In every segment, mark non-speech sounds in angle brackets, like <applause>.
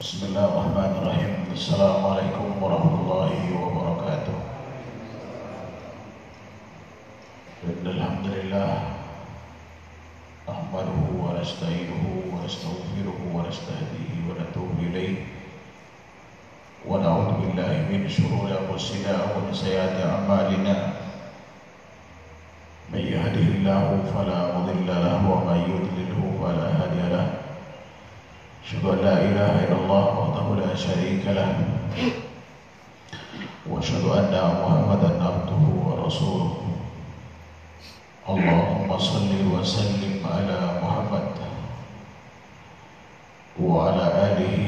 بسم الله الرحمن الرحيم السلام عليكم ورحمة الله وبركاته إن الحمد لله نحمده ونستعينه ونستغفره ونستهديه ونتوب إليه ونعوذ بالله من شرور أنفسنا ومن سيئات أعمالنا من يهده الله فلا مضل له ومن يضلله فلا هادي له أشهد أن لا إله إلا الله وحده لا شريك له وأشهد أن محمدا عبده ورسوله. اللهم صل وسلم على محمد وعلى آله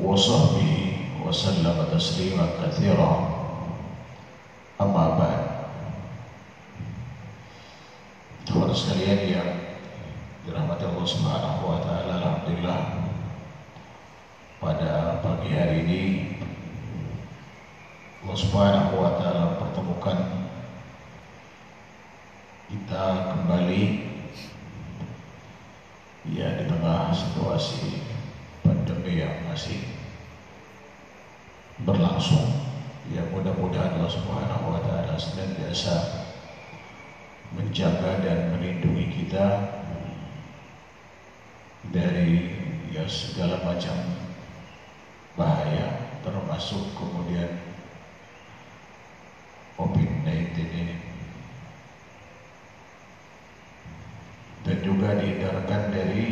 وصحبه وسلم تسليما كثيرا. أما بعد Teman sekalian yang dirahmati Allah Subhanahu wa taala alhamdulillah. Pada pagi hari ini Allah Subhanahu wa taala pertemukan kita kembali ya di tengah situasi pandemi yang masih berlangsung. Ya mudah-mudahan Allah Subhanahu wa taala senantiasa menjaga dan melindungi kita dari ya segala macam bahaya termasuk kemudian COVID-19 ini. Dan juga dihindarkan dari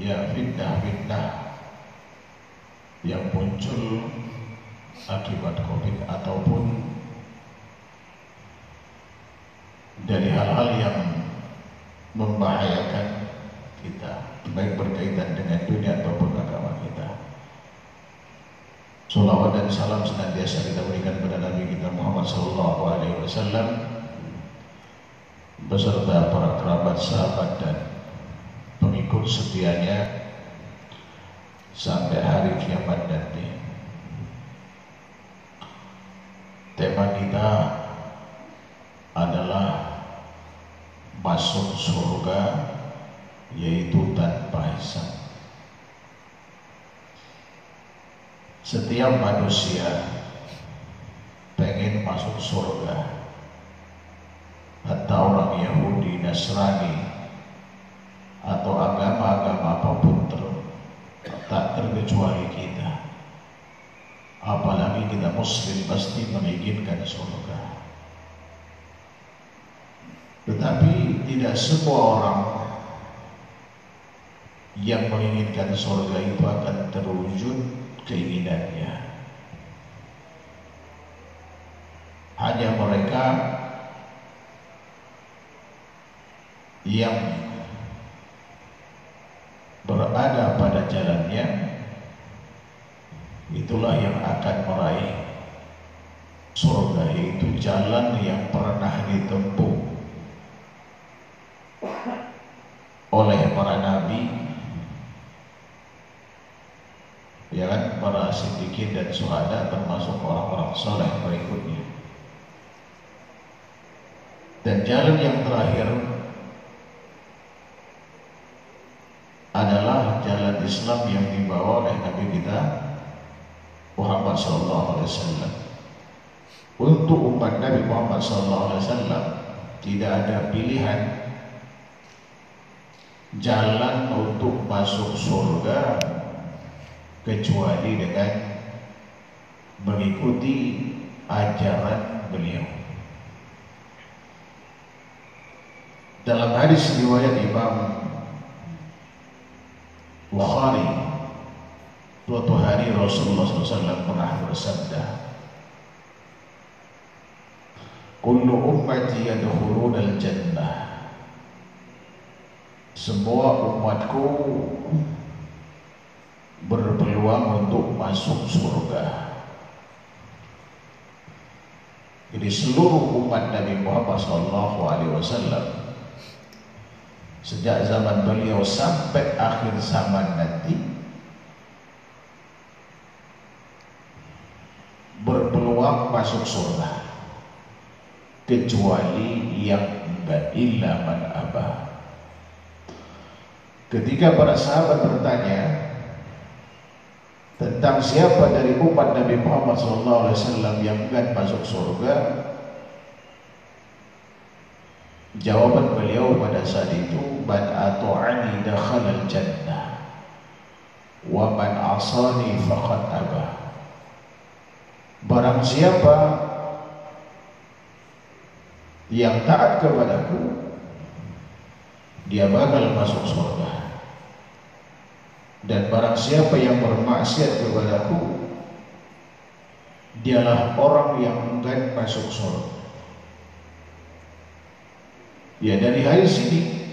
ya fitnah-fitnah yang muncul akibat COVID ataupun dari hal-hal yang membahayakan kita baik berkaitan dengan dunia ataupun agama kita. Salawat dan salam senantiasa kita berikan kepada Nabi kita Muhammad Sallallahu Alaihi Wasallam beserta para kerabat, sahabat dan pengikut setianya sampai hari kiamat nanti. Tema kita adalah masuk surga yaitu tanpa hisab. Setiap manusia pengen masuk surga. Hatta orang Yahudi, Nasrani atau agama-agama apa pun ter, tak terkecuali kita. Apalagi kita muslim pasti menginginkan surga. Tetapi tidak semua orang yang menginginkan surga itu akan terwujud keinginannya. Hanya mereka yang berada pada jalannya itulah yang akan meraih surga yaitu jalan yang pernah ditempuh oleh para nabi ya kan para siddiqin dan suhada termasuk orang-orang soleh berikutnya. Dan jalan yang terakhir adalah jalan Islam yang dibawa oleh Nabi kita Muhammad Sallallahu Alaihi Wasallam. Untuk umat Nabi Muhammad Sallallahu Alaihi Wasallam tidak ada pilihan. Jalan untuk masuk surga kecuali dengan mengikuti ajaran beliau. Dalam hadis riwayat Imam Bukhari suatu hari Rasulullah SAW pernah bersabda Kullu ummati yadkhuluna al-jannah Semua umatku berpeluang untuk masuk surga. Jadi seluruh umat Nabi Muhammad SAW sejak zaman beliau sampai akhir zaman nanti berpeluang masuk surga. Kecuali yang enggak abah ketika para sahabat bertanya tentang siapa dari umat Nabi Muhammad SAW yang akan masuk surga, jawaban beliau pada saat itu, "Man atu'ani dakhala al-jannah, wa man asani faqad abah." Barang siapa yang taat kepadaku, dia bakal masuk surga. Dan barang siapa yang bermaksiat kepadaku Dialah orang yang enggan masuk surga Ya dari hari sini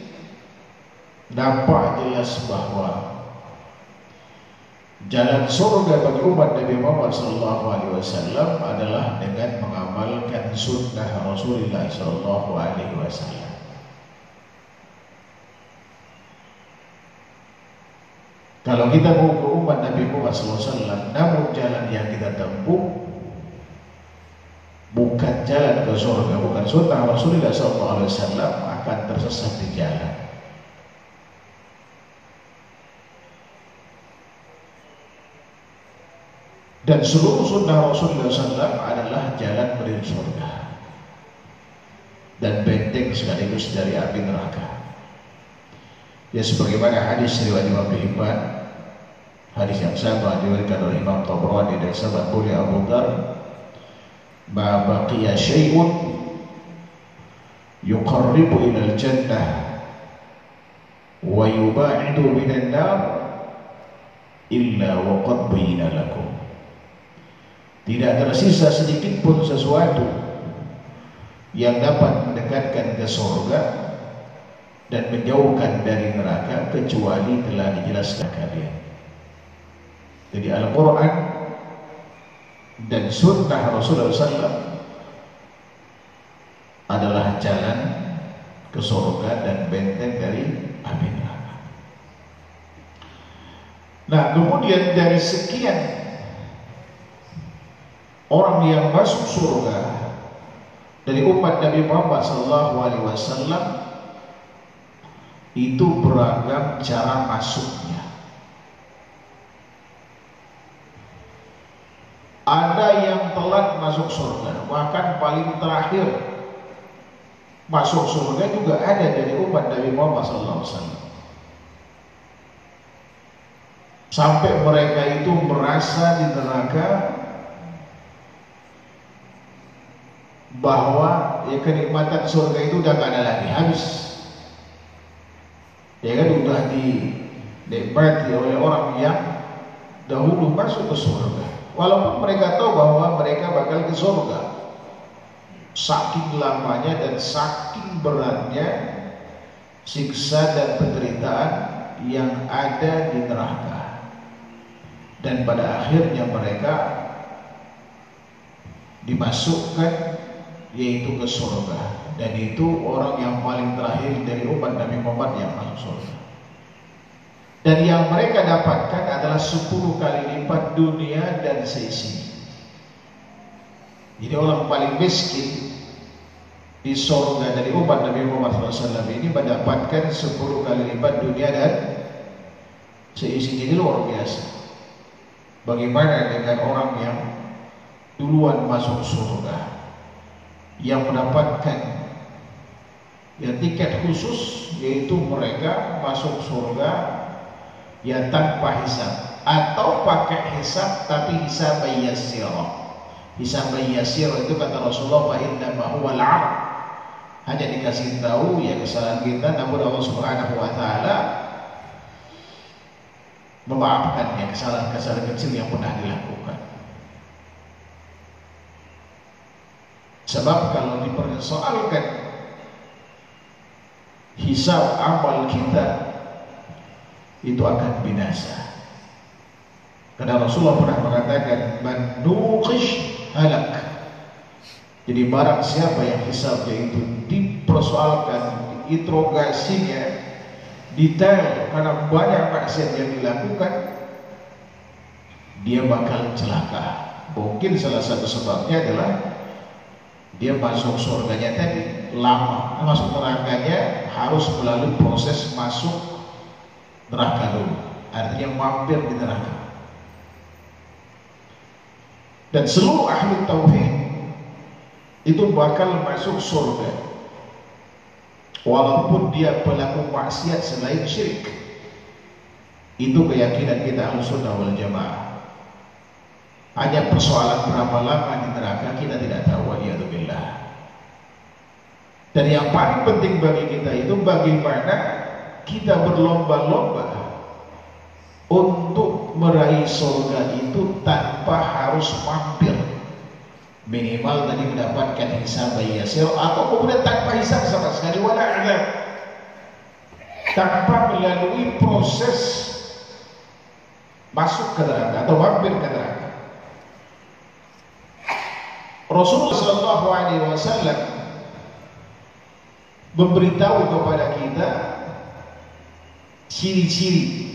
Nampak jelas bahwa Jalan surga bagi umat Nabi Muhammad SAW adalah dengan mengamalkan sunnah Rasulullah SAW. Kalau kita mau ke umat Nabi Muhammad SAW, namun jalan yang kita tempuh bukan jalan ke surga, bukan sunnah Rasulullah SAW akan tersesat di jalan. Dan seluruh sunnah Rasulullah SAW adalah jalan menuju surga dan benteng sekaligus dari api neraka. Ya sebagaimana hadis riwayat Imam Hibban hadis yang sama diriwayatkan oleh Imam Tabrani dari sahabat mulia Abu Dhar ma baqiya syai'un yuqarribu ila al-jannah wa yuba'idu minan nar illa wa qad bayyana lakum. Tidak tersisa sedikit pun sesuatu yang dapat mendekatkan ke surga dan menjauhkan dari neraka kecuali telah dijelaskan kalian. Jadi Al-Quran dan Sunnah Rasulullah SAW adalah jalan ke surga dan benteng dari api neraka. Nah, kemudian dari sekian orang yang masuk surga dari umat Nabi Muhammad SAW itu beragam cara masuknya. Ada yang telat masuk surga, bahkan paling terakhir masuk surga juga ada dari umat Nabi Muhammad SAW. Sampai mereka itu merasa di neraka bahwa ya kenikmatan surga itu udah gak ada lagi habis ya kan sudah dinikmati oleh orang yang dahulu masuk ke surga. Walaupun mereka tahu bahwa mereka bakal ke surga. Saking lamanya dan saking beratnya siksa dan penderitaan yang ada di neraka. Dan pada akhirnya mereka dimasukkan yaitu ke surga dan itu orang yang paling terakhir dari umat Nabi Muhammad yang masuk surga. Dan yang mereka dapatkan adalah 10 kali lipat dunia dan seisinya. Jadi orang paling miskin di surga dari umat Nabi Muhammad SAW ini mendapatkan 10 kali lipat dunia dan seisinya ini luar biasa. Bagaimana dengan orang yang duluan masuk surga yang mendapatkan ya tiket khusus yaitu mereka masuk surga ya tanpa hisab. Atau pakai hisab tapi hisab yasir hisab yasir itu kata Rasulullah wa inna huwa hanya dikasih tahu ya kesalahan kita namun Allah Subhanahu wa taala memaafkan ya kesalahan-kesalahan kecil yang pernah dilakukan. Sebab kalau dipersoalkan hisab amal kita itu akan binasa. Karena Rasulullah pernah mengatakan man nuqish halak. Jadi barang siapa yang hisabnya itu dipersoalkan, interogasinya detail karena banyak maksiat yang dilakukan, dia bakal celaka. Mungkin salah satu sebabnya adalah dia masuk surganya tadi lama masuk nerakanya harus melalui proses masuk neraka dulu. Artinya mampir di neraka. Dan seluruh ahli tauhid itu bakal masuk surga. Walaupun dia pelaku maksiat selain syirik. Itu keyakinan kita ahli sunnah wal jamaah. Hanya persoalan berapa lama di neraka kita tidak. Dan yang paling penting bagi kita itu bagaimana kita berlomba-lomba untuk meraih surga itu tanpa harus mampir. Minimal tadi mendapatkan hisab yasir atau kemudian tanpa hisab sama sekali. Wala azab tanpa melalui proses masuk ke neraka atau mampir ke neraka. Rasulullah Shallallahu Alaihi Wasallam memberitahu kepada kita ciri-ciri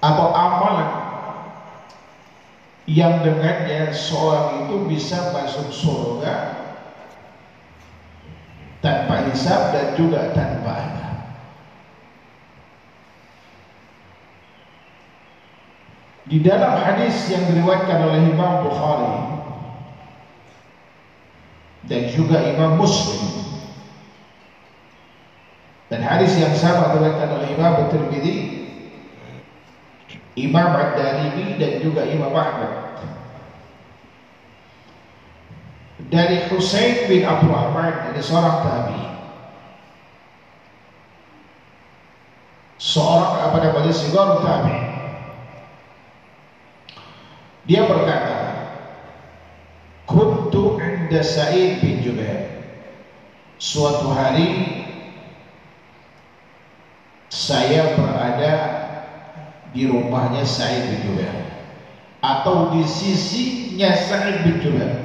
atau amalan yang dengannya seorang itu bisa masuk surga tanpa hisab dan juga tanpa adab. Di dalam hadis yang diriwayatkan oleh Imam Bukhari dan juga Imam Muslim. Dan hadis yang sama diriwayatkan oleh Imam Tirmidzi Imam Ad-Darimi dan juga Imam Ahmad. Dari Husain bin Abu Ahmad dari seorang tabi. Seorang apa namanya sigar tabi. Dia berkata inda Sa'id bin Jubair. Suatu hari saya berada di rumahnya Sa'id bin Jubair atau di sisinya Sa'id bin Jubair.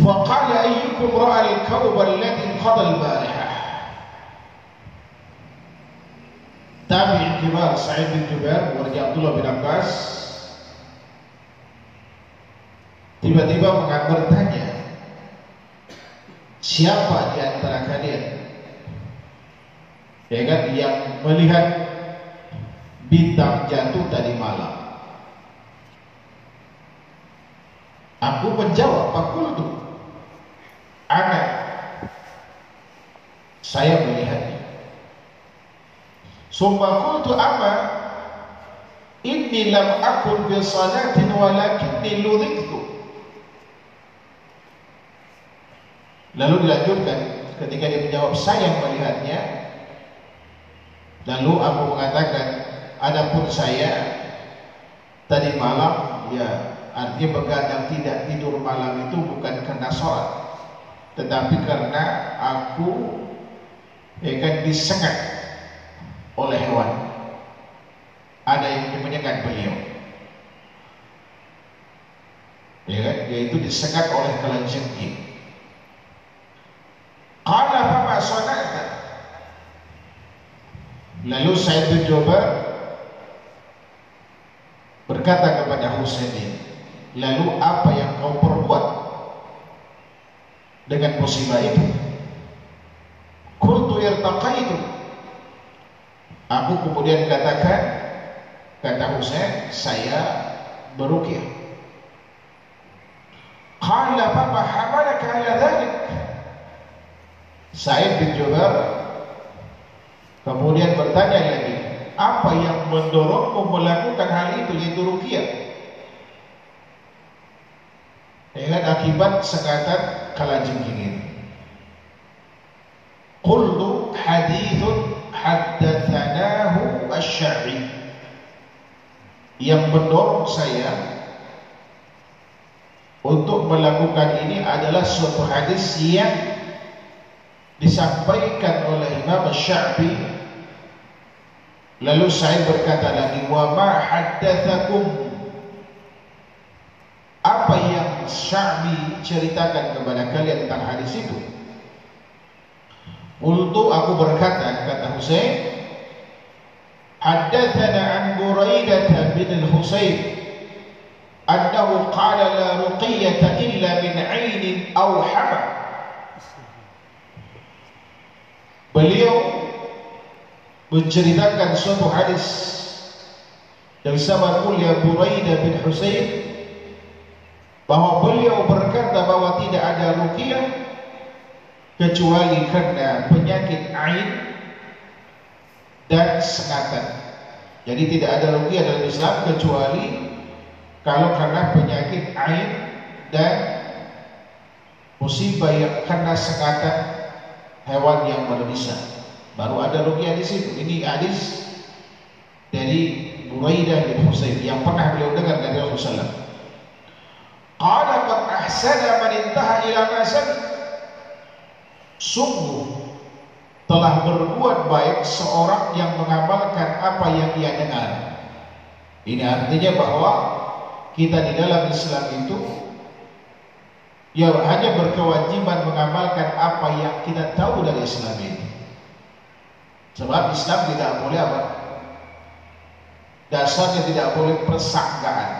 Faqala ayyukum ra'a al-kawb alladhi qada al-barihah. Tabi'in kibar Sa'id bin Jubair warga Abdullah bin Abbas tiba-tiba bertanya siapa di antara kalian? Ya kan yang melihat bintang jatuh tadi malam. Aku menjawab aku itu anak saya melihatnya. Summa qultu amma inni lam akun bi salatin walakinni ludhiktu Lalu dilanjutkan ketika dia menjawab saya melihatnya. Lalu aku mengatakan Adapun saya Tadi malam ya Artinya begadang tidak tidur malam itu bukan karena sholat. Tetapi karena aku ya kan disengat oleh hewan. Ada yang menyengat beliau. Ya kan? Yaitu disengat oleh kalajengking Qala fama sana'ta Lalu Said bin Jubair berkata kepada Husain Lalu apa yang kau perbuat dengan musibah itu? Kultu irtaqaitu. Aku kemudian katakan kata Husain saya berukiah Qala fama hamalaka ala dhalik Said bin Jubair kemudian bertanya lagi, apa yang mendorongmu melakukan hal itu yaitu ruqyah? Dengan akibat sekatan kalajengking ini. Qultu hadithun haddatsanahu asy-Syafi'i. Yang mendorong saya untuk melakukan ini adalah suatu hadis yang disampaikan oleh Imam Syafi'i. Lalu saya berkata lagi wa ma haddatsakum? Apa yang Syafi'i ceritakan kepada kalian tentang hadis itu? Untuk aku berkata kata Husain Haddatsana an Buraidah bin al-Husayn annahu qala la ruqiyata illa min 'ainin aw Beliau menceritakan suatu hadis dari sahabat mulia Buraidah bin Husain bahwa beliau berkata bahwa tidak ada rukiah kecuali karena penyakit ain dan sengatan. Jadi tidak ada rukiah dalam Islam kecuali kalau karena penyakit ain dan musibah yang karena sengatan hewan yang berbisa. Baru ada rukyah di situ. Ini hadis dari Buraidah bin Husayn yang pernah beliau dengar dari Rasulullah Qala qad ahsana man intaha ila nasab. Sungguh telah berbuat baik seorang yang mengamalkan apa yang ia dengar. Ini artinya bahwa kita di dalam Islam itu Ya hanya berkewajiban mengamalkan apa yang kita tahu dari Islam ini. Sebab Islam tidak boleh apa? Dasarnya tidak boleh persangkaan,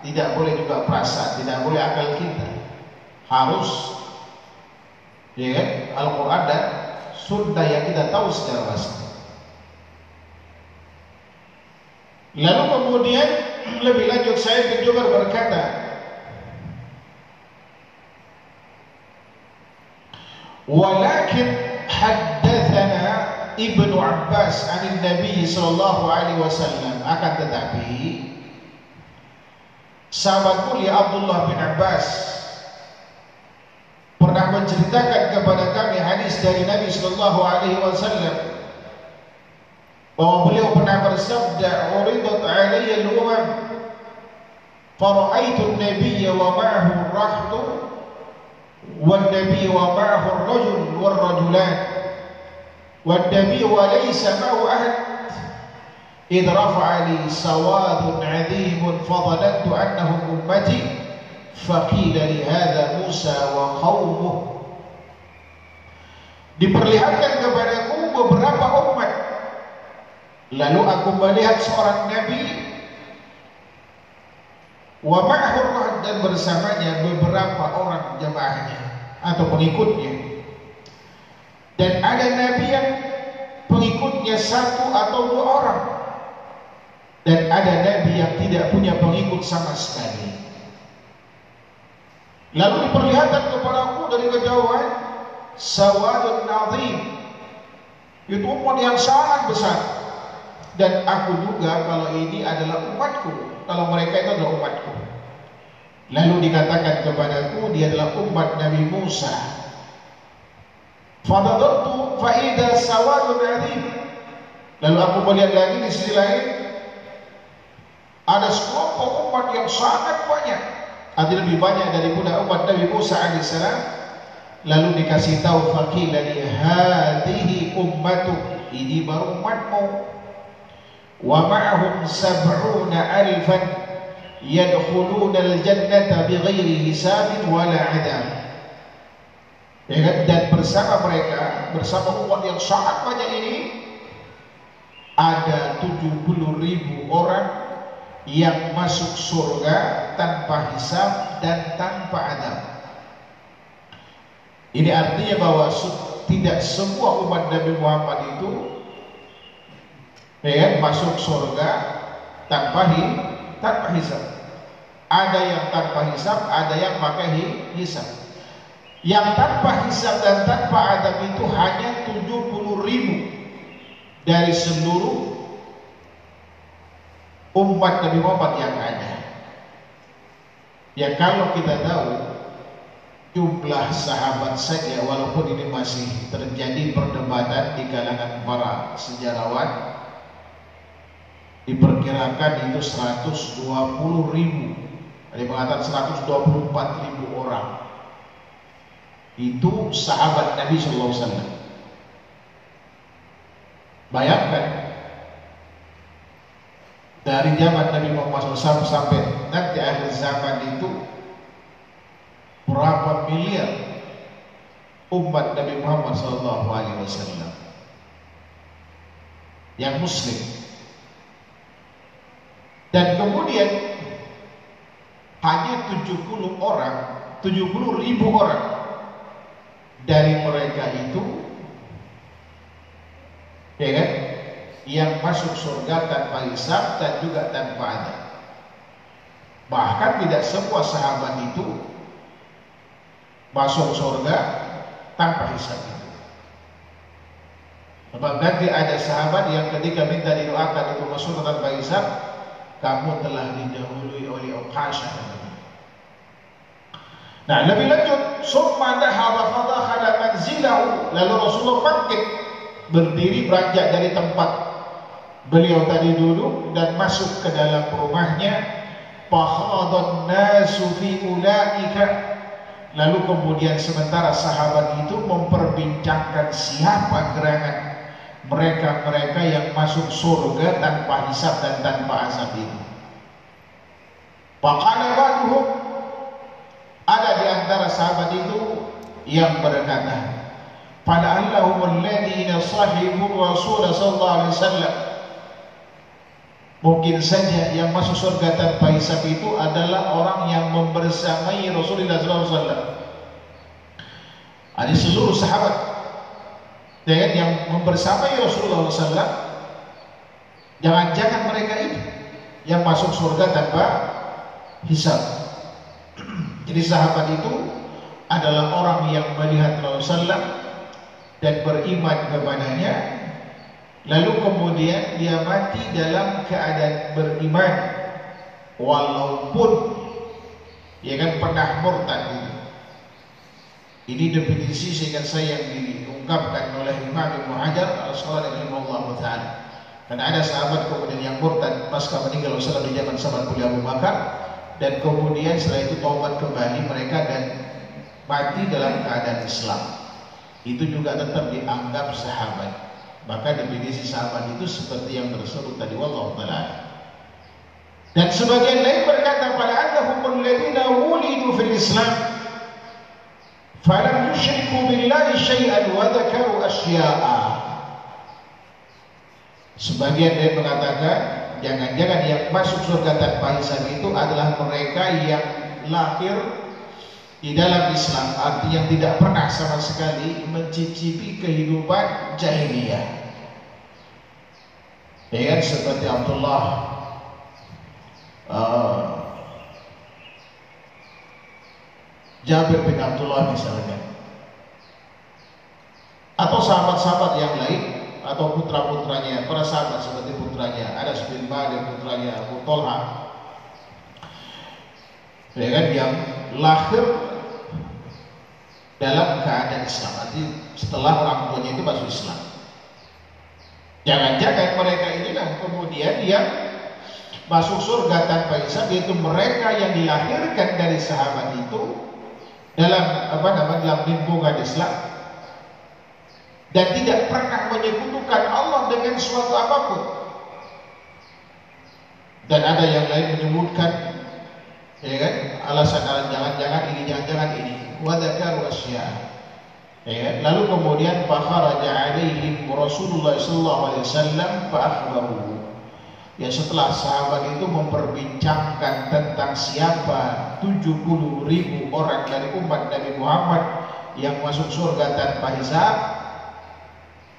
tidak boleh juga perasaan, tidak boleh akal kita. Harus ya kan? Al-Quran dan Sunnah yang kita tahu secara pasti. Lalu kemudian <clears throat> lebih lanjut saya juga berkata, Walakin haddathana Ibnu Abbas an Nabi Shallallahu Alaihi Wasallam. Akan tetapi sahabat mulia Abdullah bin Abbas pernah menceritakan kepada kami hadis dari Nabi Shallallahu Alaihi Wasallam bahwa beliau pernah bersabda uridat alayya al-umam faraitu an-nabiyya wa ma'ahu rahtu والنبي ومعه الرجل والرجلان. والنبي وليس معه أحد. إذ رفع لي سواد عظيم فظننت أنه أمتي. فقيل لهذا موسى وقومه. Diperlihatkan kepadaku beberapa umat. Lalu aku melihat seorang nabi. Wa dan bersamanya beberapa orang jemaahnya atau pengikutnya. Dan ada nabi yang pengikutnya satu atau dua orang. Dan ada nabi yang tidak punya pengikut sama sekali. Lalu diperlihatkan kepadaku dari kejauhan sawadun nazim. Itu umat yang sangat besar. Dan aku juga kalau ini adalah umatku, kalau mereka itu adalah umatku. Lalu dikatakan kepadaku dia adalah umat Nabi Musa. Fadadattu faida sawadun adzim. Lalu aku melihat lagi di sisi lain ada sekelompok umat yang sangat banyak. Ada lebih banyak daripada umat Nabi Musa alaihissalam. Lalu dikasih tahu fakih dari hadhihi ummatu ini baru umatmu. Wa ma'hum sab'una alfan yadkhulunal jannata bighairi hisabin wala adab. Ya kan? Dan bersama mereka, bersama umat yang sangat banyak ini ada 70 ribu orang yang masuk surga tanpa hisab dan tanpa adab. Ini artinya bahwa tidak semua umat Nabi Muhammad itu ya, kan? masuk surga tanpa tanpa hisab. Ada yang tanpa hisab, ada yang pakai hisab. Yang tanpa hisab dan tanpa adab itu hanya 70 ribu dari seluruh umat Nabi Muhammad yang ada. Ya kalau kita tahu jumlah sahabat saja walaupun ini masih terjadi perdebatan di kalangan para sejarawan diperkirakan itu 120 ribu ada mengatakan 124 ribu orang. Itu sahabat Nabi Shallallahu Alaihi Bayangkan. Dari zaman Nabi Muhammad SAW sampai nanti akhir zaman itu berapa miliar umat Nabi Muhammad SAW yang Muslim. Dan kemudian hanya 70 orang 70 ribu orang. Dari mereka itu ya kan? Yang masuk surga tanpa hisab dan juga tanpa ada. bahkan tidak semua sahabat itu masuk surga tanpa hisab itu. Sebab ada sahabat yang ketika minta didoakan untuk masuk tanpa hisab kamu telah didahului oleh Uqasha Nah, lebih lanjut, summa dahaba fadakhala manzilahu. Lalu Rasulullah bangkit berdiri beranjak dari tempat beliau tadi duduk dan masuk ke dalam rumahnya. Fahadan nasu fi ulaika. Lalu kemudian sementara sahabat itu memperbincangkan siapa gerangan mereka-mereka yang masuk surga tanpa hisab dan tanpa azab itu. Faqala ba'duhum ada di antara sahabat itu yang berkata, "Pada Allahumul ladina sahibu Rasul sallallahu alaihi wasallam." Mungkin saja yang masuk surga tanpa hisab itu adalah orang yang membersamai Rasulullah sallallahu alaihi wasallam. Ada seluruh sahabat dengan yang membersamai Rasulullah SAW Jangan-jangan mereka itu yang masuk surga tanpa hisab. <clears throat> Jadi sahabat itu adalah orang yang melihat Rasulullah dan beriman kepadanya. Lalu kemudian dia mati dalam keadaan beriman. Walaupun ya kan pernah murtad itu. Ini definisi seingat saya yang diungkapkan oleh Imam Ibnu Hajar Al-Asqalani rahimahullah taala. Karena ada sahabat kemudian yang murtad pasca meninggal Rasulullah di zaman sahabat Abu Bakar. Dan kemudian setelah itu taubat kembali mereka dan mati dalam keadaan Islam. Itu juga tetap dianggap sahabat. Maka definisi sahabat itu seperti yang tersebut tadi wallahu taala dan sebagian lain berkata pada annahum alladziina wulidu fil Islam yushriku billahi syai'an wa dzakaru asya'a sebagian lain mengatakan jangan-jangan yang masuk surga tanpa hisab itu adalah mereka yang lahir di dalam Islam. Arti yang tidak pernah sama sekali mencicipi kehidupan jahiliyah. Ya seperti Abdullah uh, Jabir bin Abdullah misalnya atau sahabat-sahabat yang lain atau putra-putranya, para sahabat seperti putranya, ada bin Malik, putranya Abu Talha. Ya kan yang lahir dalam keadaan Islam. Arti setelah orang tuanya itu masuk Islam. Jangan-jangan mereka inilah kemudian yang masuk surga tanpa hisab yaitu mereka yang dilahirkan dari sahabat itu dalam apa namanya dalam lingkungan Islam dan tidak pernah menyekutukan Allah dengan suatu apa pun. Dan ada yang lain menyebutkan ya kan alasan-alasan jangan-jangan ini jangan-jangan ini wadakar wasya ya kan? lalu kemudian fakharaja alaihim Rasulullah sallallahu alaihi wasallam fa akhbaruhu ya setelah sahabat itu memperbincangkan tentang siapa 70 ribu orang dari umat Nabi Muhammad yang masuk surga tanpa hisab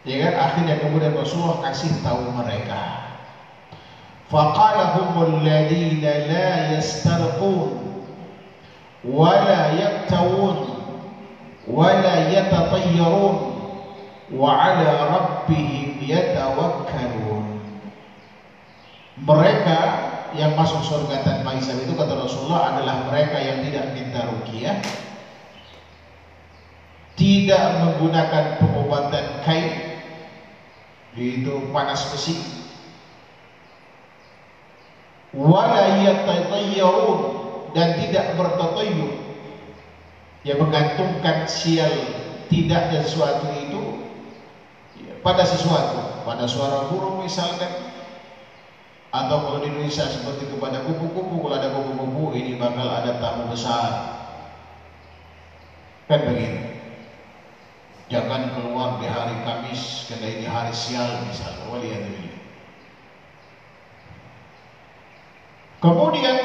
Ya kan? Akhirnya kemudian Rasulullah kasih tahu mereka. Faqalahumul ladina la yastarqun wa la yaktawun wa la yatatayyarun wa ala rabbihim yatawakkalun. Mereka yang masuk surga tanpa hisab itu kata Rasulullah adalah mereka yang tidak minta rukiah, tidak menggunakan pengobatan kain itu panas besi. Dan tidak bertatayyur. Yang menggantungkan sial tidak sesuatu itu pada sesuatu pada suara burung misalkan atau kalau di Indonesia seperti kepada kupu-kupu kalau ada kupu-kupu ini bakal ada tamu besar kan begitu Jangan keluar di hari Kamis karena ini hari sial misalnya. Waliyadzubillah. Kemudian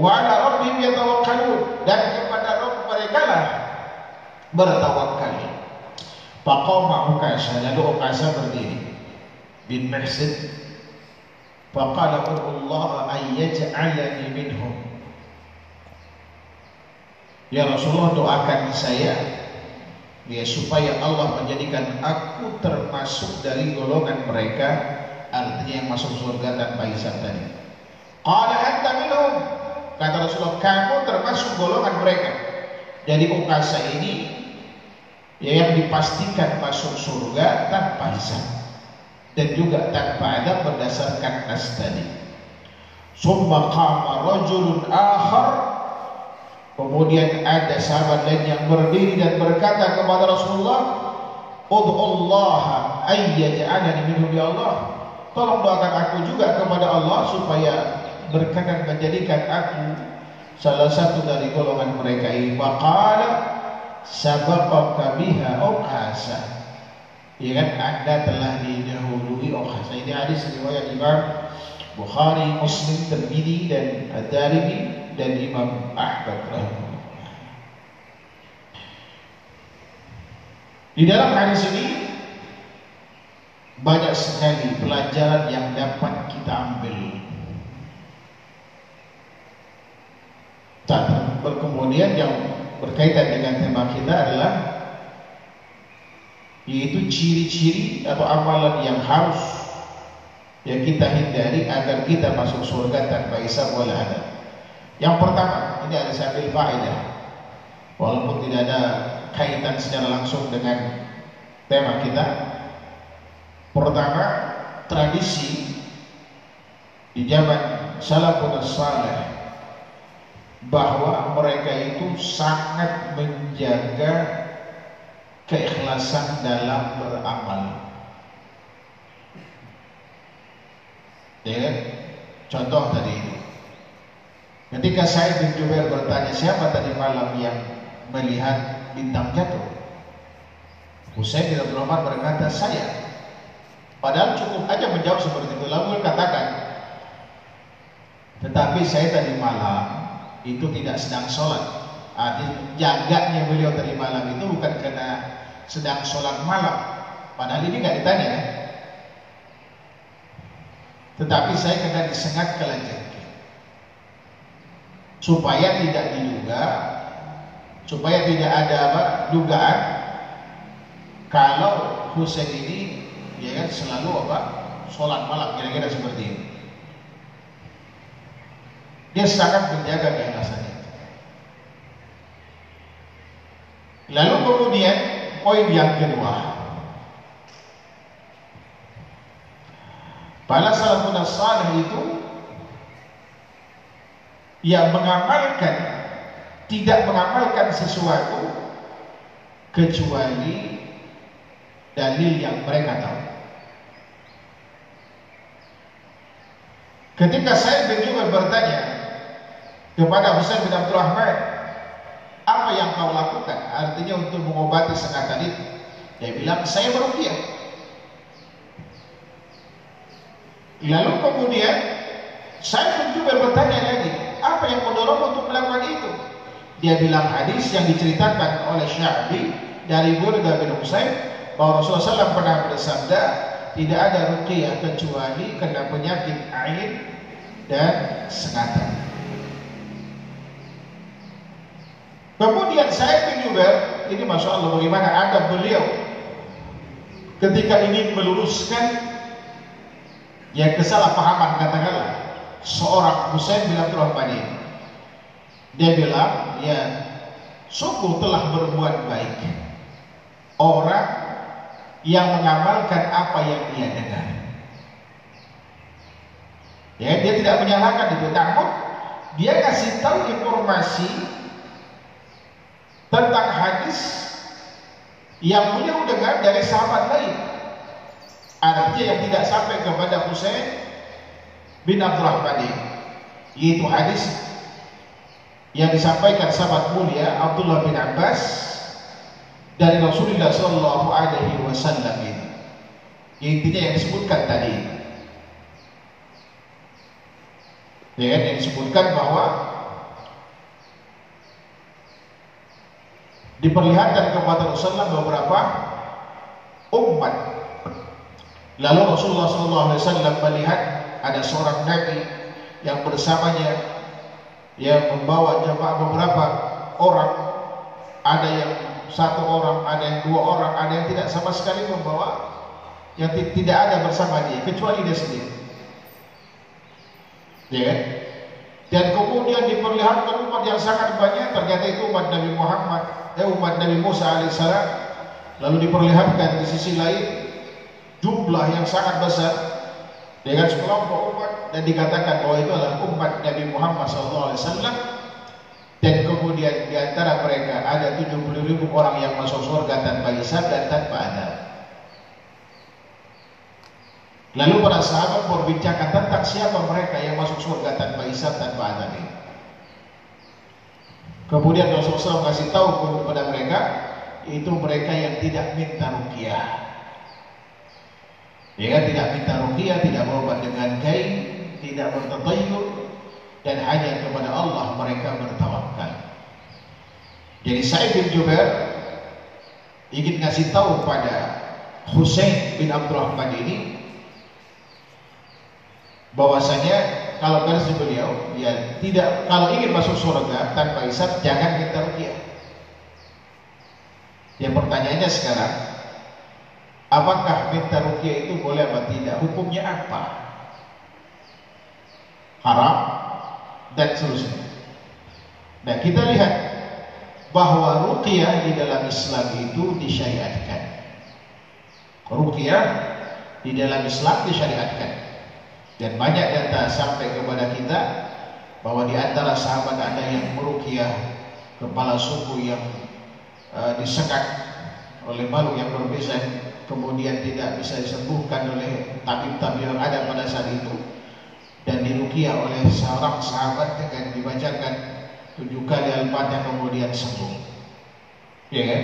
wala rabbihim yatawakkalun dan kepada Rabb mereka lah bertawakal. Faqama Ukasha lalu Ukasha berdiri. bin Mahsid faqala Allah an yaj'alani minhum Ya Rasulullah doakan saya ya supaya Allah menjadikan aku termasuk dari golongan mereka artinya yang masuk surga tanpa hisab tadi. Qala anta minhum kata Rasulullah kamu termasuk golongan mereka. Jadi ukasa ini ya yang dipastikan masuk surga tanpa hisab dan juga tanpa ada berdasarkan nas tadi. Summa qama rajulun akhar Kemudian ada sahabat lain yang berdiri dan berkata kepada Rasulullah, "Ud'ullah ayyaj'alani minhum ya Allah." Tolong doakan aku juga kepada Allah supaya berkenan menjadikan aku salah satu dari golongan mereka ini. Maqala sabaqaka biha uqasa. Ya kan Anda telah didahului uqasa. Ini hadis riwayat Imam Bukhari, Muslim, Tirmidzi dan Ad-Darimi dan Imam Ahmad Di dalam hadis ini banyak sekali pelajaran yang dapat kita ambil. Dan kemudian yang berkaitan dengan tema kita adalah yaitu ciri-ciri atau amalan yang harus yang kita hindari agar kita masuk surga tanpa isab wala adab. Yang pertama, ini ada sambil faedah. Walaupun tidak ada kaitan secara langsung dengan tema kita. Pertama, tradisi di zaman salafun saleh bahwa mereka itu sangat menjaga keikhlasan dalam beramal. Ya kan? Contoh tadi itu. Ketika saya bin Jubair bertanya siapa tadi malam yang melihat bintang jatuh? Husain Abdul Rahman berkata saya. Padahal cukup aja menjawab seperti itu. Lalu katakan, tetapi saya tadi malam itu tidak sedang sholat. Artinya jaganya beliau tadi malam itu bukan karena sedang sholat malam. Padahal ini nggak ditanya? Tetapi saya kena disengat kelanjut supaya tidak diduga supaya tidak ada apa dugaan kalau Husain ini ya kan selalu apa sholat malam kira-kira seperti ini dia sangat menjaga keikhlasannya lalu kemudian poin yang kedua para salafun salih itu yang mengamalkan tidak mengamalkan sesuatu kecuali dalil yang mereka tahu. Ketika saya bin bertanya kepada Husain bin Abdul Rahman, apa yang kau lakukan? Artinya untuk mengobati sengatan itu. Dia bilang, saya merukiah. Lalu kemudian saya bin Jubair bertanya lagi, apa yang mendorong untuk melakukan itu? Dia bilang hadis yang diceritakan oleh Syafi'i dari Burda bin Husain bahwa Rasulullah SAW pernah bersabda tidak ada ruqyah kecuali kena penyakit air dan sengatan. Kemudian saya bin Jubair, ini masya Allah bagaimana ada beliau ketika ingin meluruskan yang kesalahpahaman katakanlah seorang Husain bin Abdul Rahman ini. Dia bilang, ya sungguh telah berbuat baik orang yang mengamalkan apa yang dia dengar. Ya, dia tidak menyalahkan itu, namun dia kasih tahu informasi tentang hadis yang beliau dengar dari sahabat lain. Artinya yang tidak sampai kepada Husain bin Abdurrahman yaitu hadis yang disampaikan sahabat mulia Abdullah bin Abbas dari Rasulullah Shallallahu Alaihi Wasallam ini. Intinya yang disebutkan tadi. Ya kan yang disebutkan bahwa diperlihatkan kepada Rasulullah beberapa umat Lalu Rasulullah SAW melihat ada seorang nabi yang bersamanya yang membawa jemaah beberapa orang, ada yang satu orang, ada yang dua orang, ada yang tidak sama sekali membawa, yang tidak ada bersama dia kecuali dia sendiri. Ya kan? Dan kemudian diperlihatkan umat yang sangat banyak, ternyata itu umat Nabi Muhammad, eh, umat Nabi Musa alaihissalam. Lalu diperlihatkan di sisi lain jumlah yang sangat besar dengan sekelompok umat dan dikatakan bahwa itu adalah umat Nabi Muhammad SAW dan kemudian di antara mereka ada 70 ribu orang yang masuk surga tanpa hisab dan tanpa adab. Lalu para sahabat berbincangkan tentang siapa mereka yang masuk surga tanpa hisab tanpa adab ini. Kemudian Rasulullah SAW kasih tahu kepada mereka itu mereka yang tidak minta rukiah Ya kan tidak minta ruqyah, tidak berobat dengan kain, tidak bertatayyur dan hanya kepada Allah mereka bertawakal. Jadi Sa'id bin Jubair ingin ngasih tahu pada Husain bin Abdurrahman ini bahwasanya kalau versi beliau ya tidak kalau ingin masuk surga tanpa hisab jangan minta ruqyah. Yang pertanyaannya sekarang Apakah minta rukyah itu boleh atau tidak? Hukumnya apa? Haram dan seterusnya. Nah kita lihat bahwa rukyah di dalam Islam itu disyariatkan. Rukyah di dalam Islam disyariatkan. Dan banyak data sampai kepada kita bahwa di antara sahabat ada yang merukyah kepala suku yang uh, disekat oleh makhluk yang berbeza kemudian tidak bisa disembuhkan oleh tabib-tabib yang ada pada saat itu dan dirukia oleh seorang sahabat dengan dibacakan tujuh kali al-fatihah kemudian sembuh. Ya kan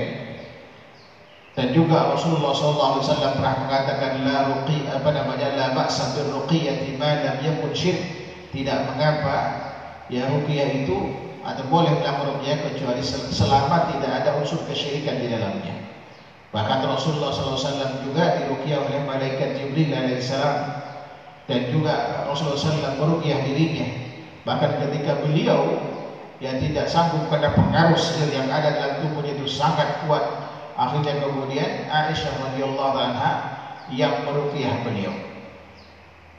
dan juga Rasulullah SAW pernah mengatakan la ruqi apa namanya? La ba'sa bir ruqiyati ma lam yakun syirk. Tidak mengapa ya ruqyah itu atau boleh melakukan ruqyah kecuali selama tidak ada unsur kesyirikan di dalamnya. Bahkan Rasulullah SAW juga dirukyah oleh malaikat Jibril alaihissalam dan juga Rasulullah SAW merukyah dirinya. Bahkan ketika beliau yang tidak sanggup karena pengaruh sihir yang ada dalam tubuhnya itu sangat kuat, akhirnya kemudian Aisyah radhiyallahu anha yang merukyah beliau.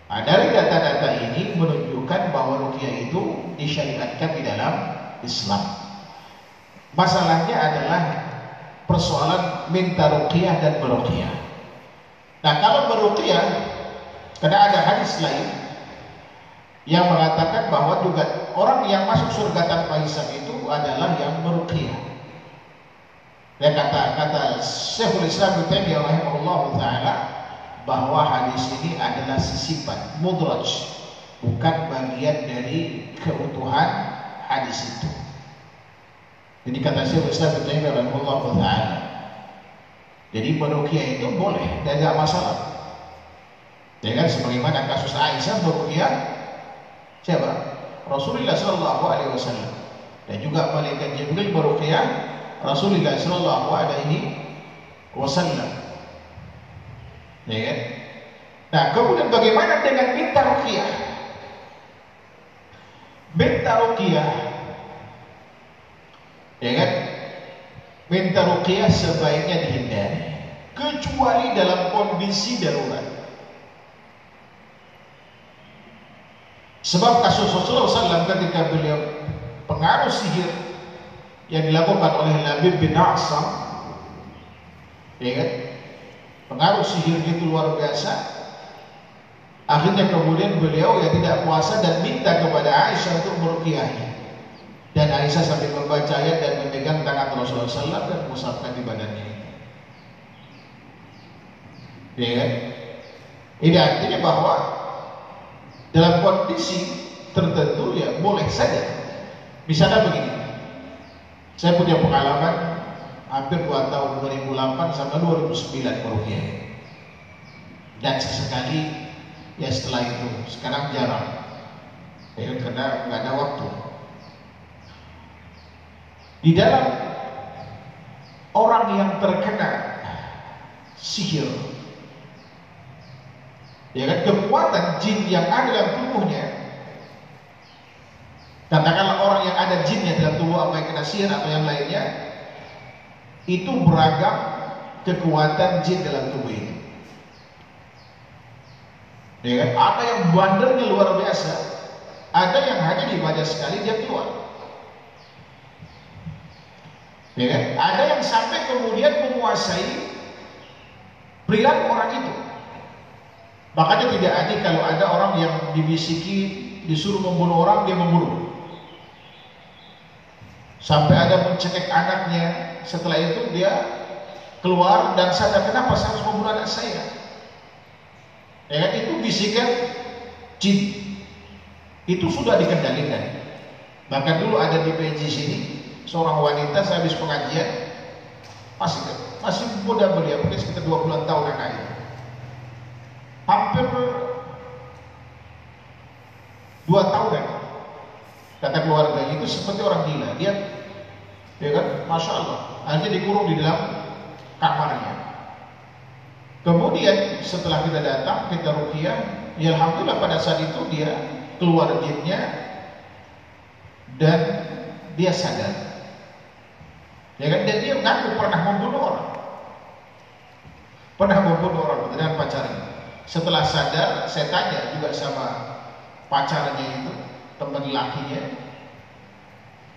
Nah, dari data-data ini menunjukkan bahwa rukyah itu disyariatkan di dalam Islam. Masalahnya adalah persoalan minta ruqyah dan beruqyah. Nah, kalau beruqyah karena ada hadis lain yang mengatakan bahwa juga orang yang masuk surga tanpa hisab itu adalah yang beruqyah. Dan kata kata Syekhul Islam Taimiyah rahimahullah taala bahwa hadis ini adalah sisipan mudraj bukan bagian dari keutuhan hadis itu. Jadi kata Syekh Islam Taimiyah rahimahullah taala. Jadi meruqyah itu boleh dan tidak masalah. Ya kan sebagaimana kasus Aisyah meruqyah siapa? Rasulullah sallallahu alaihi wasallam. Dan juga malaikat Jibril meruqyah Rasulullah sallallahu alaihi wasallam. Ya kan? Nah, kemudian bagaimana dengan minta ruqyah? Minta ruqyah Ya kan? Minta ruqyah sebaiknya dihindari kecuali dalam kondisi darurat. Sebab kasus Rasulullah SAW ketika beliau pengaruh sihir yang dilakukan oleh Labib bin Asam, ya kan? Pengaruh sihir itu luar biasa. Akhirnya kemudian beliau ya tidak puasa dan minta kepada Aisyah untuk meruqyahnya. Dan Aisyah sambil membaca ayat dan memegang tangan Rasulullah SAW dan mengusapkan di badannya. Ya kan? Ini artinya bahwa dalam kondisi tertentu ya boleh saja. Misalnya begini, saya punya pengalaman hampir dua tahun 2008 sampai 2009 merugian. Dan sesekali ya setelah itu, sekarang jarang. Ya, karena nggak ada waktu. Di dalam orang yang terkena sihir Ya kan kekuatan jin yang ada dalam tubuhnya Katakanlah orang yang ada jinnya dalam tubuh apa yang kena sihir atau yang lainnya Itu beragam kekuatan jin dalam tubuh itu ya kan? Ada yang bandernya luar biasa Ada yang hanya dibaca sekali dia keluar ya kan? Ada yang sampai kemudian menguasai perilaku orang itu Makanya tidak adil kalau ada orang yang dibisiki disuruh membunuh orang dia membunuh. Sampai ada mencekik anaknya, setelah itu dia keluar dan sadar kenapa saya harus membunuh anak saya. Ya kan itu bisikan jin. Itu sudah dikendalikan. Bahkan dulu ada di PJ sini seorang wanita saya habis pengajian masih masih muda beliau mungkin sekitar 20 tahun anaknya hampir dua tahun ya. Kata keluarga itu seperti orang gila. Dia ya kan? Masya Allah. Hanya dikurung di dalam kamarnya. Kemudian setelah kita datang kita rukiah ya alhamdulillah pada saat itu dia keluar jinnya dan dia sadar. Ya kan? Dan dia mengaku pernah membunuh orang. Pernah membunuh orang dengan pacarnya. Setelah sadar, saya tanya juga sama pacarnya itu, teman lakinya.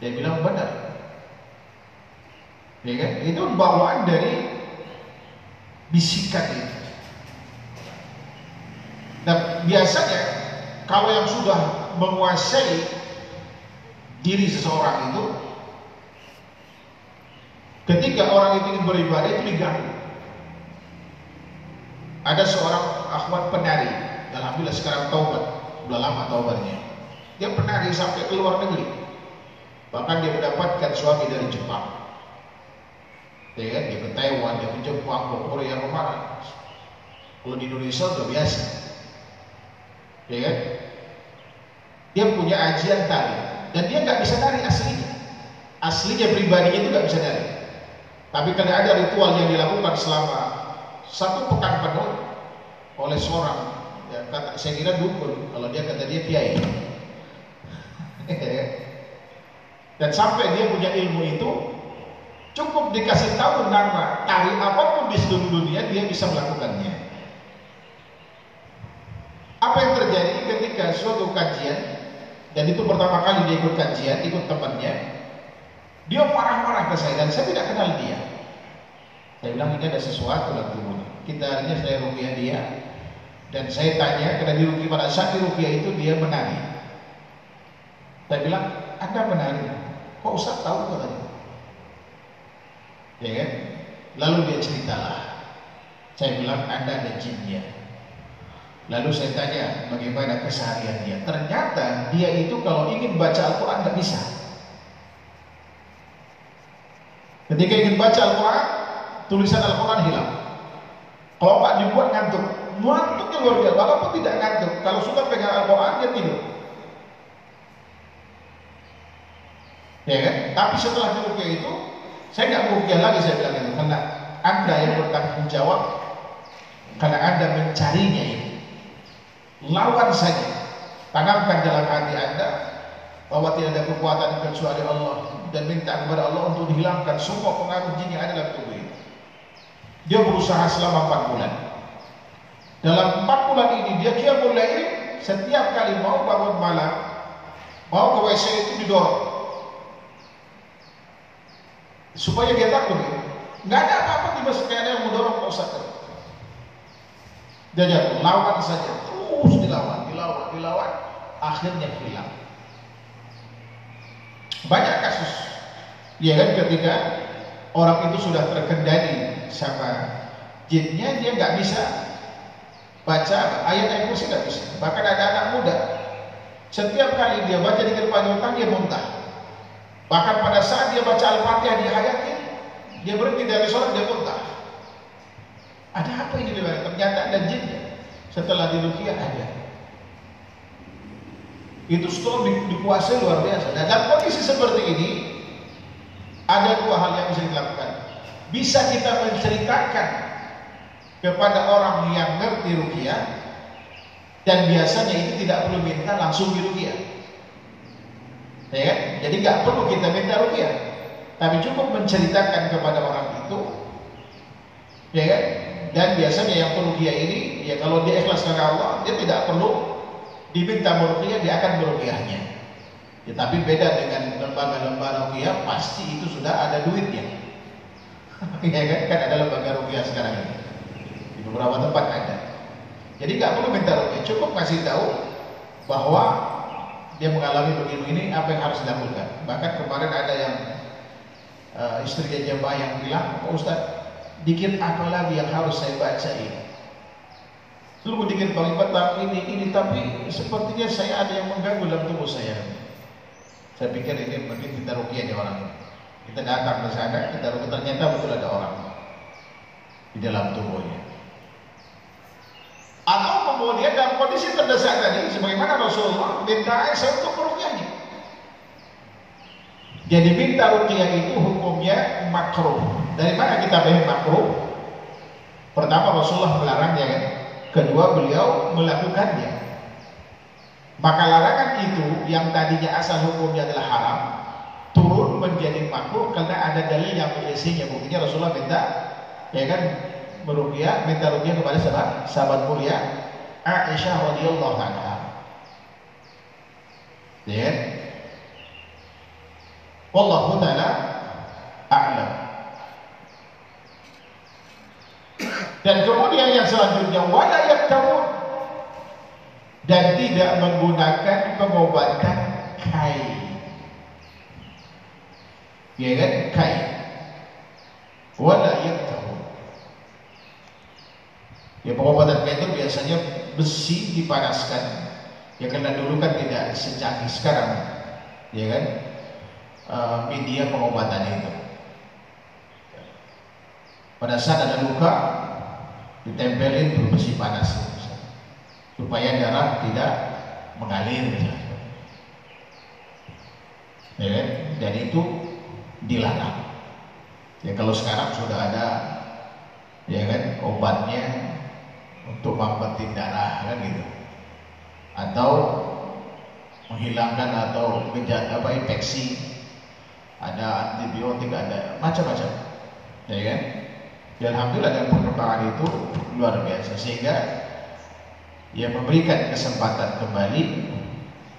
Dia bilang benar. Ya kan? Itu bawaan dari bisikan itu. Dan biasanya kalau yang sudah menguasai diri seseorang itu ketika orang itu ingin beribadah itu diganggu ada seorang akhwat penari, alhamdulillah sekarang taubat, udah lama taubatnya. Dia penari sampai ke luar negeri. Bahkan dia mendapatkan suami dari Jepang. Ya kan? Dia ke Taiwan, dia ke Jepang, ke Korea, ke mana. Kalau di Indonesia udah biasa. Ya kan? Dia punya ajian tari dan dia nggak bisa tari aslinya. Aslinya pribadinya itu nggak bisa tari. Tapi karena ada ritual yang dilakukan selama satu pekan penuh oleh seorang ya, kata, saya kira dukun kalau dia kata dia kiai <laughs> dan sampai dia punya ilmu itu cukup dikasih tahu nama tari apa pun di seluruh dunia dia bisa melakukannya apa yang terjadi ketika suatu kajian dan itu pertama kali dia ikut kajian ikut temannya dia marah-marah ke saya dan saya tidak kenal dia saya bilang ini ada sesuatu dalam tubuhnya. Kita hanya saya rupiah dia dan saya tanya karena di rupiah pada saat di rupiah itu dia menari. Saya bilang Anda menari. Kok Ustaz tahu katanya? Ya kan? Lalu dia ceritalah. Saya bilang Anda ada jinnya. Lalu saya tanya bagaimana keseharian dia. Ternyata dia itu kalau ingin baca Al-Quran nggak bisa. Ketika ingin baca Al-Quran, tulisan Al-Quran hilang. Kalau Pak dibuat ngantuk, ngantuknya luar biasa. Walaupun tidak ngantuk, kalau sudah pegang Al-Quran dia tidur. Ya kan? Tapi setelah dirukyah itu, saya nggak rukyah lagi saya bilang itu karena anda yang bertanggung jawab karena anda mencarinya ini. Lawan saja, tanamkan dalam hati anda bahwa tidak ada kekuatan kecuali Allah dan minta kepada Allah untuk dihilangkan semua pengaruh jin yang ada dalam tubuh ini. Dia berusaha selama 4 bulan. Dalam 4 bulan ini dia kia mulai setiap kali mau bangun malam, mau ke WC itu didorong. Supaya dia takut. Nggak ada apa-apa tiba-tiba ada yang mendorong Pak Ustaz. Jatuh, lawan saja. Terus dilawan, dilawan, dilawan. Akhirnya hilang. Banyak kasus. Ya kan ketika orang itu sudah terkendali sama jinnya dia nggak bisa baca ayat-ayat kursi nggak bisa bahkan ada anak muda setiap kali dia baca di kepanjutan dia muntah bahkan pada saat dia baca al-fatihah dia hayatin dia berhenti dari sholat dia muntah. Ada apa ini ternyata ada jinnya. Setelah dirukiah ada. Itu setelah dikuasai luar biasa. Dan dalam kondisi seperti ini ada dua hal yang bisa dilakukan. Bisa kita menceritakan kepada orang yang ngerti rukiah Dan biasanya itu tidak perlu minta langsung dirukiah. Ya kan? Jadi nggak perlu kita minta rukiah. Tapi cukup menceritakan kepada orang itu, ya kan? Dan biasanya yang perukiah ini, ya kalau dia ikhlas karena Allah, dia tidak perlu diminta merukiah, dia akan merukiahnya. Ya, tapi beda dengan lembaga-lembaga rukiah, pasti itu sudah ada duitnya. <laughs> ya kan? Kan ada lembaga rukiah sekarang ini. Di beberapa tempat ada. Jadi nggak perlu minta rukyah, cukup kasih tahu bahwa dia mengalami begini ini apa yang harus dilakukan. Bahkan kemarin ada yang uh, istri jemaah yang bilang, Pak Ustaz, dikit apa lagi yang harus saya baca ini? Dulu dikit bagi petang ini ini tapi sepertinya saya ada yang mengganggu dalam tubuh saya. Saya pikir ini mungkin kita rukyah di orang. Kita datang ke sana, kita rukyah ternyata betul ada orang di dalam tubuhnya. Atau kemudian dalam kondisi terdesak tadi, sebagaimana Rasulullah minta Aisyah untuk merukyahnya. Jadi minta rukyah itu hukumnya makruh. Dari mana kita tahu makruh? Pertama Rasulullah melarangnya kan. Kedua beliau melakukannya. Maka larangan itu yang tadinya asal hukumnya adalah haram turun menjadi makruh karena ada dalil yang mengisinya. Buktinya Rasulullah minta ya kan meruqyah minta ruqyah kepada siapa? Sahabat mulia Aisyah radhiyallahu anha. Ya. Wallahu taala a'lam. Dan kemudian yang selanjutnya wala yaktarun dan tidak menggunakan pengobatan kai. Ya kan? Kai. Wala yaktarun Ya pengobatan itu biasanya besi dipanaskan. Ya karena dulu kan tidak secanggih sekarang, ya kan? Uh, media pengobatan itu. Pada saat ada luka, ditempelin besi panas supaya darah tidak mengalir ya kan? dan itu dilarang ya kalau sekarang sudah ada ya kan obatnya untuk mempertin darah kan gitu. Atau menghilangkan atau gejala apa infeksi. Ada antibiotik ada macam-macam. Ya kan? Dan alhamdulillah dengan perkembangan itu luar biasa. Sehingga ia memberikan kesempatan kembali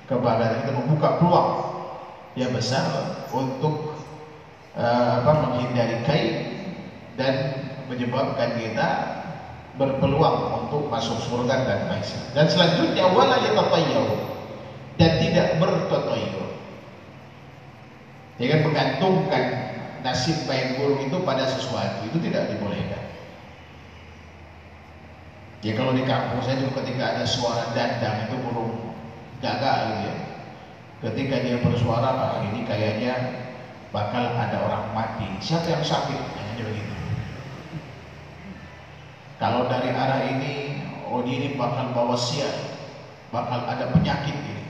kepada kita membuka peluang yang besar untuk uh, apa menghindari kain dan menyebabkan kita berpeluang untuk masuk surga dan maisha. Dan selanjutnya wala yatatayyaru dan tidak bertatayyur. Dengan menggantungkan nasib baik buruk itu pada sesuatu itu tidak dibolehkan. Ya kalau di kampung saya juga ketika ada suara dandang itu burung gagal gitu ya. Ketika dia bersuara, ah, ini kayaknya bakal ada orang mati. Siapa yang sakit? Hanya begitu. Kalau dari arah ini, oh ini bakal bawa sial, bakal ada penyakit ini.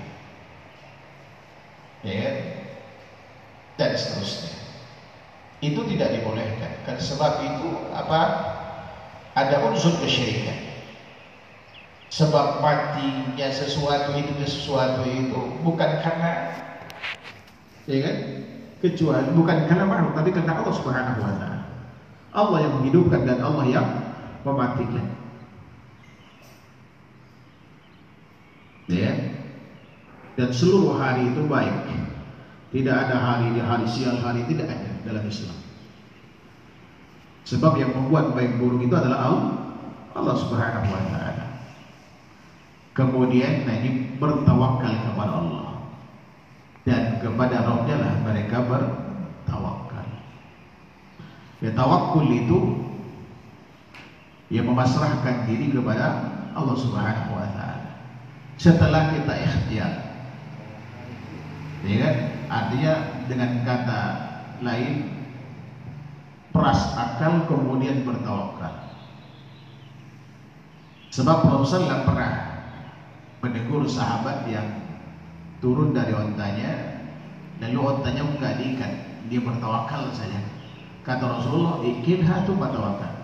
Ya, dan seterusnya. Itu tidak dibolehkan. Kan sebab itu apa? Ada unsur kesyirikan. Sebab matinya sesuatu hidupnya sesuatu itu bukan karena ya kan? Kecuali bukan karena makhluk tapi karena Allah Subhanahu wa taala. Allah yang menghidupkan dan Allah yang mematikan. Ya. Dan seluruh hari itu baik. Tidak ada hari di hari siang hari tidak ada dalam Islam. Sebab yang membuat baik buruk itu adalah Allah, Allah Subhanahu wa taala. Kemudian nah ini bertawakal kepada Allah. Dan kepada Rabbnya lah mereka bertawakal. Ya itu yang memasrahkan diri kepada Allah Subhanahu wa taala. Setelah kita ikhtiar. Ya kan? Artinya dengan kata lain peras akal kemudian bertawakal. Sebab Rasulullah pernah menegur sahabat yang turun dari ontanya lalu ontanya enggak diikat dia bertawakal saja kata Rasulullah ikinha tu bertawakal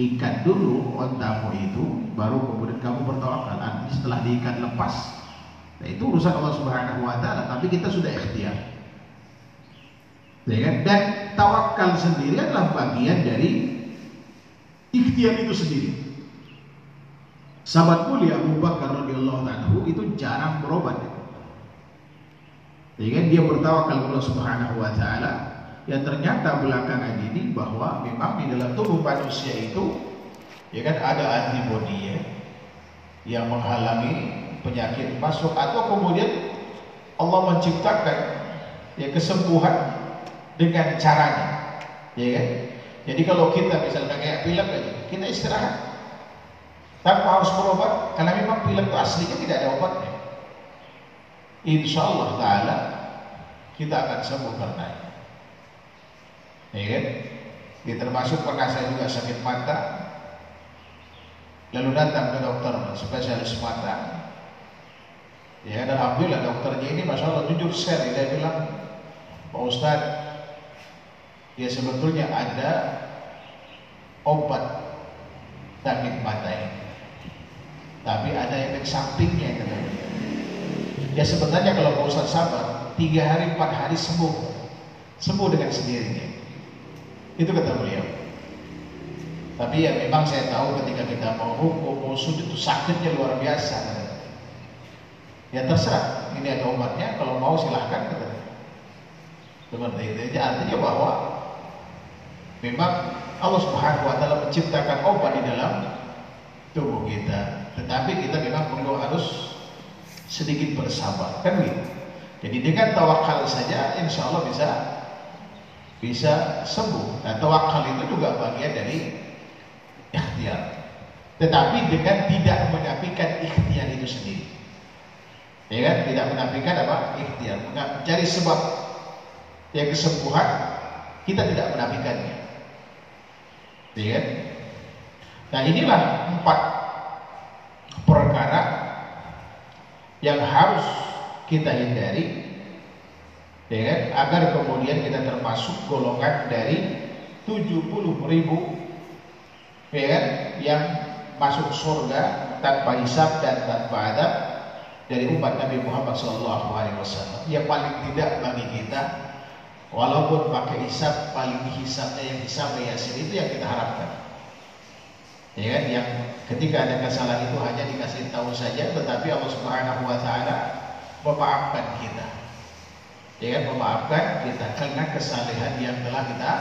ikat dulu ontamu itu baru kemudian kamu bertawakal. Setelah diikat lepas. Nah itu urusan Allah Subhanahu wa taala tapi kita sudah ikhtiar. Ya kan? Dan tawakal sendiri adalah bagian dari ikhtiar itu sendiri. Sahabat mulia Abu Bakar radhiyallahu anhu itu jarang berobat. Ya kan? Dia bertawakal kepada Allah Subhanahu wa taala yang ternyata belakangan ini bahwa memang di dalam tubuh manusia itu ya kan ada antibodi ya yang menghalangi penyakit masuk. Atau kemudian Allah menciptakan ya kesembuhan dengan caranya ya kan? Jadi kalau kita misalnya kayak pilek aja kita istirahat. Tanpa harus berobat karena memang pilek itu aslinya tidak ada obatnya. Insya Allah Ta'ala kita akan sembuh karena ya kan? Termasuk pernah saya juga sakit mata, lalu datang ke dokter spesialis mata. Ya, dan alhamdulillah dokternya ini masya Allah jujur sekali dia bilang, Pak Ustad, ya sebetulnya ada obat sakit mata ini, tapi ada efek sampingnya kata dia. Ya sebenarnya kalau Pak Ustad sabar, tiga hari empat hari sembuh, sembuh dengan sendirinya. Itu kata beliau. Tapi ya memang saya tahu ketika kita mau hukum, mau sujud itu sakitnya luar biasa. Ya terserah, ini ada obatnya, kalau mau silahkan. Seperti itu. Jadi artinya bahwa memang Allah Subhanahu Wa Taala menciptakan obat di dalam tubuh kita. Tetapi kita memang perlu harus sedikit bersabar, kan gitu. Jadi dengan tawakal saja, insya Allah bisa bisa sembuh. Nah, tawakal itu juga bagian dari ikhtiar. Tetapi dengan tidak menafikan ikhtiar itu sendiri. Ya kan? Tidak menafikan apa? Ikhtiar. Mencari sebab yang kesembuhan, kita tidak menafikannya. Ya kan? Nah inilah empat perkara yang harus kita hindari ya kan? agar kemudian kita termasuk golongan dari 70 ribu ya kan? yang masuk surga tanpa hisab dan tanpa adab dari umat Nabi Muhammad SAW yang paling tidak bagi kita walaupun pakai hisab paling hisabnya yang hisab yasin itu yang kita harapkan ya kan yang ketika ada kesalahan itu hanya dikasih tahu saja tetapi Allah Subhanahu wa taala memaafkan kita ya kan memaafkan kita karena kesalehan yang telah kita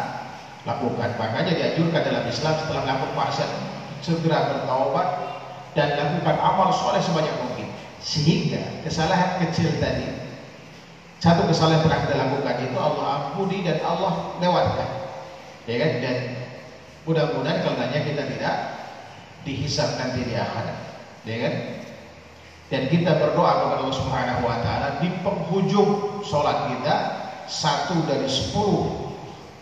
lakukan. Makanya dianjurkan dalam Islam setelah melakukan maksiat segera bertaubat dan lakukan amal soleh sebanyak mungkin. Sehingga kesalahan kecil tadi satu kesalahan pernah kita lakukan itu Allah ampuni dan Allah lewatkan. Ya kan? Dan mudah-mudahan karenanya kita tidak dihisap nanti di akhirat. Ya kan dan kita berdoa kepada Allah Subhanahu wa taala di penghujung sholat kita satu dari sepuluh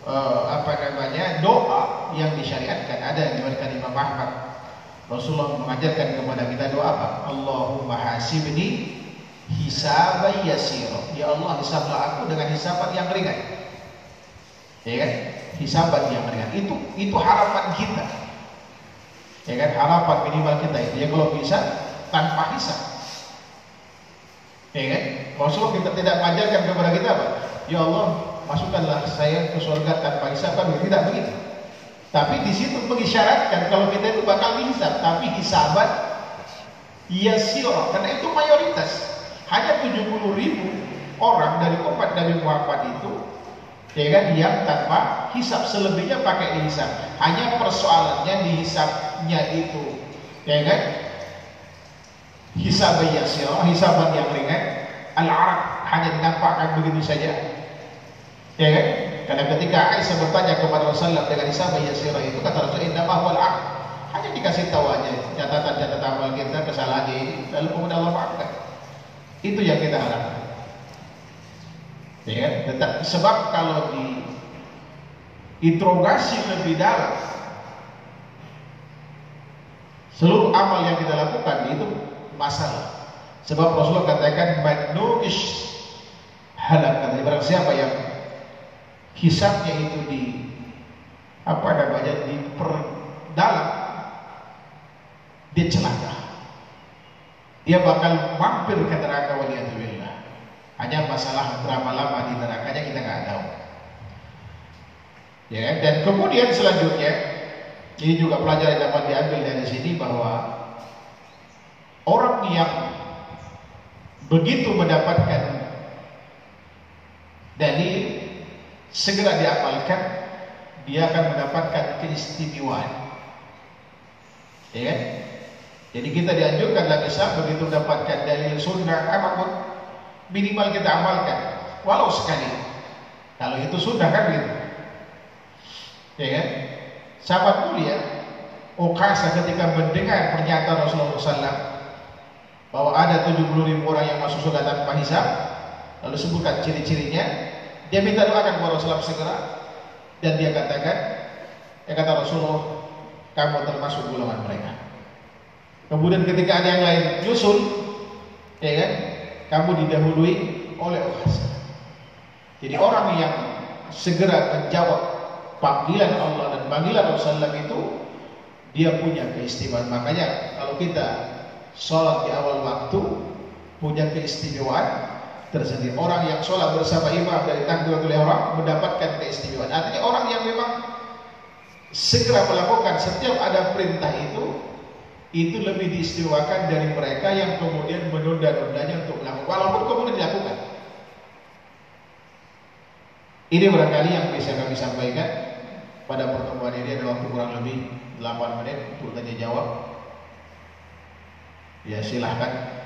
uh, apa namanya doa yang disyariatkan ada yang diberikan Imam Ahmad. Rasulullah mengajarkan kepada kita doa apa? Allahumma hasibni hisaban yasir ya Allah hisablah aku dengan hisaban yang ringan. Ya kan? Hisaban yang ringan. Itu itu harapan kita. Ya kan? Harapan minimal kita itu. Ya kalau bisa tanpa hisab Ya kan? Rasulullah kita tidak mengajarkan kepada kita apa? Ya Allah, masukkanlah saya ke surga tanpa hisab. Kan tidak begitu. Tapi di situ mengisyaratkan kalau kita itu bakal dihisab, tapi hisabat yasir karena itu mayoritas. Hanya 70 ribu orang dari umat Nabi Muhammad itu ya kan yang tanpa hisab. Selebihnya pakai dihisab. Hanya persoalannya dihisabnya itu ya kan hisab yasir, hisaban yang ringan, al-arab hanya dinampakkan begitu saja. Ya kan? Karena ketika Aisyah bertanya kepada Rasulullah dengan hisab yasir itu kata Rasul inna ma huwa Hanya dikasih tahu aja catatan-catatan amal kita kesalahan ini lalu kemudian Allah maafkan. Itu yang kita harapkan. Ya kan? Tetap sebab kalau di interogasi lebih dalam seluruh amal yang kita lakukan itu masalah. Sebab Rasulullah katakan manuish halak. Kata barang siapa yang hisabnya itu di apa namanya dalam dia celaka. Dia bakal mampir ke neraka waliyatubillah hanya masalah berapa lama di nerakanya kita nggak tahu. Ya dan kemudian selanjutnya ini juga pelajaran dapat diambil dari sini bahwa orang yang begitu mendapatkan dalil segera diamalkan dia akan mendapatkan keistimewaan. Ya kan? jadi kita dianjurkan lagi sah begitu mendapatkan dalil sunnah apa pun minimal kita amalkan. Walau sekali. Kalau itu sudah kan gitu ya kan? Sahabat mulia Ukasa ketika mendengar pernyataan Rasulullah SAW bahwa ada 70 ribu orang yang masuk surga tanpa hisab lalu sebutkan ciri-cirinya. Dia minta doakan kepada Rasulullah segera dan dia katakan ya kata Rasulullah kamu termasuk golongan mereka. Kemudian ketika ada yang lain nyusul ya kan kamu didahului oleh Ukasa jadi orang yang segera menjawab panggilan Allah dan panggilan Rasulullah itu dia punya keistimewaan. Makanya kalau kita sholat di awal waktu punya keistimewaan tersendiri. Orang yang sholat bersama imam dari takbiratul ihram mendapatkan keistimewaan. Artinya orang yang memang segera melakukan setiap ada perintah itu itu lebih diistimewakan dari mereka yang kemudian menunda-nundanya untuk melakukan walaupun kemudian dilakukan. Ini barangkali yang bisa kami sampaikan pada pertemuan ini ada waktu kurang lebih 8 menit untuk tanya jawab. Ya silahkan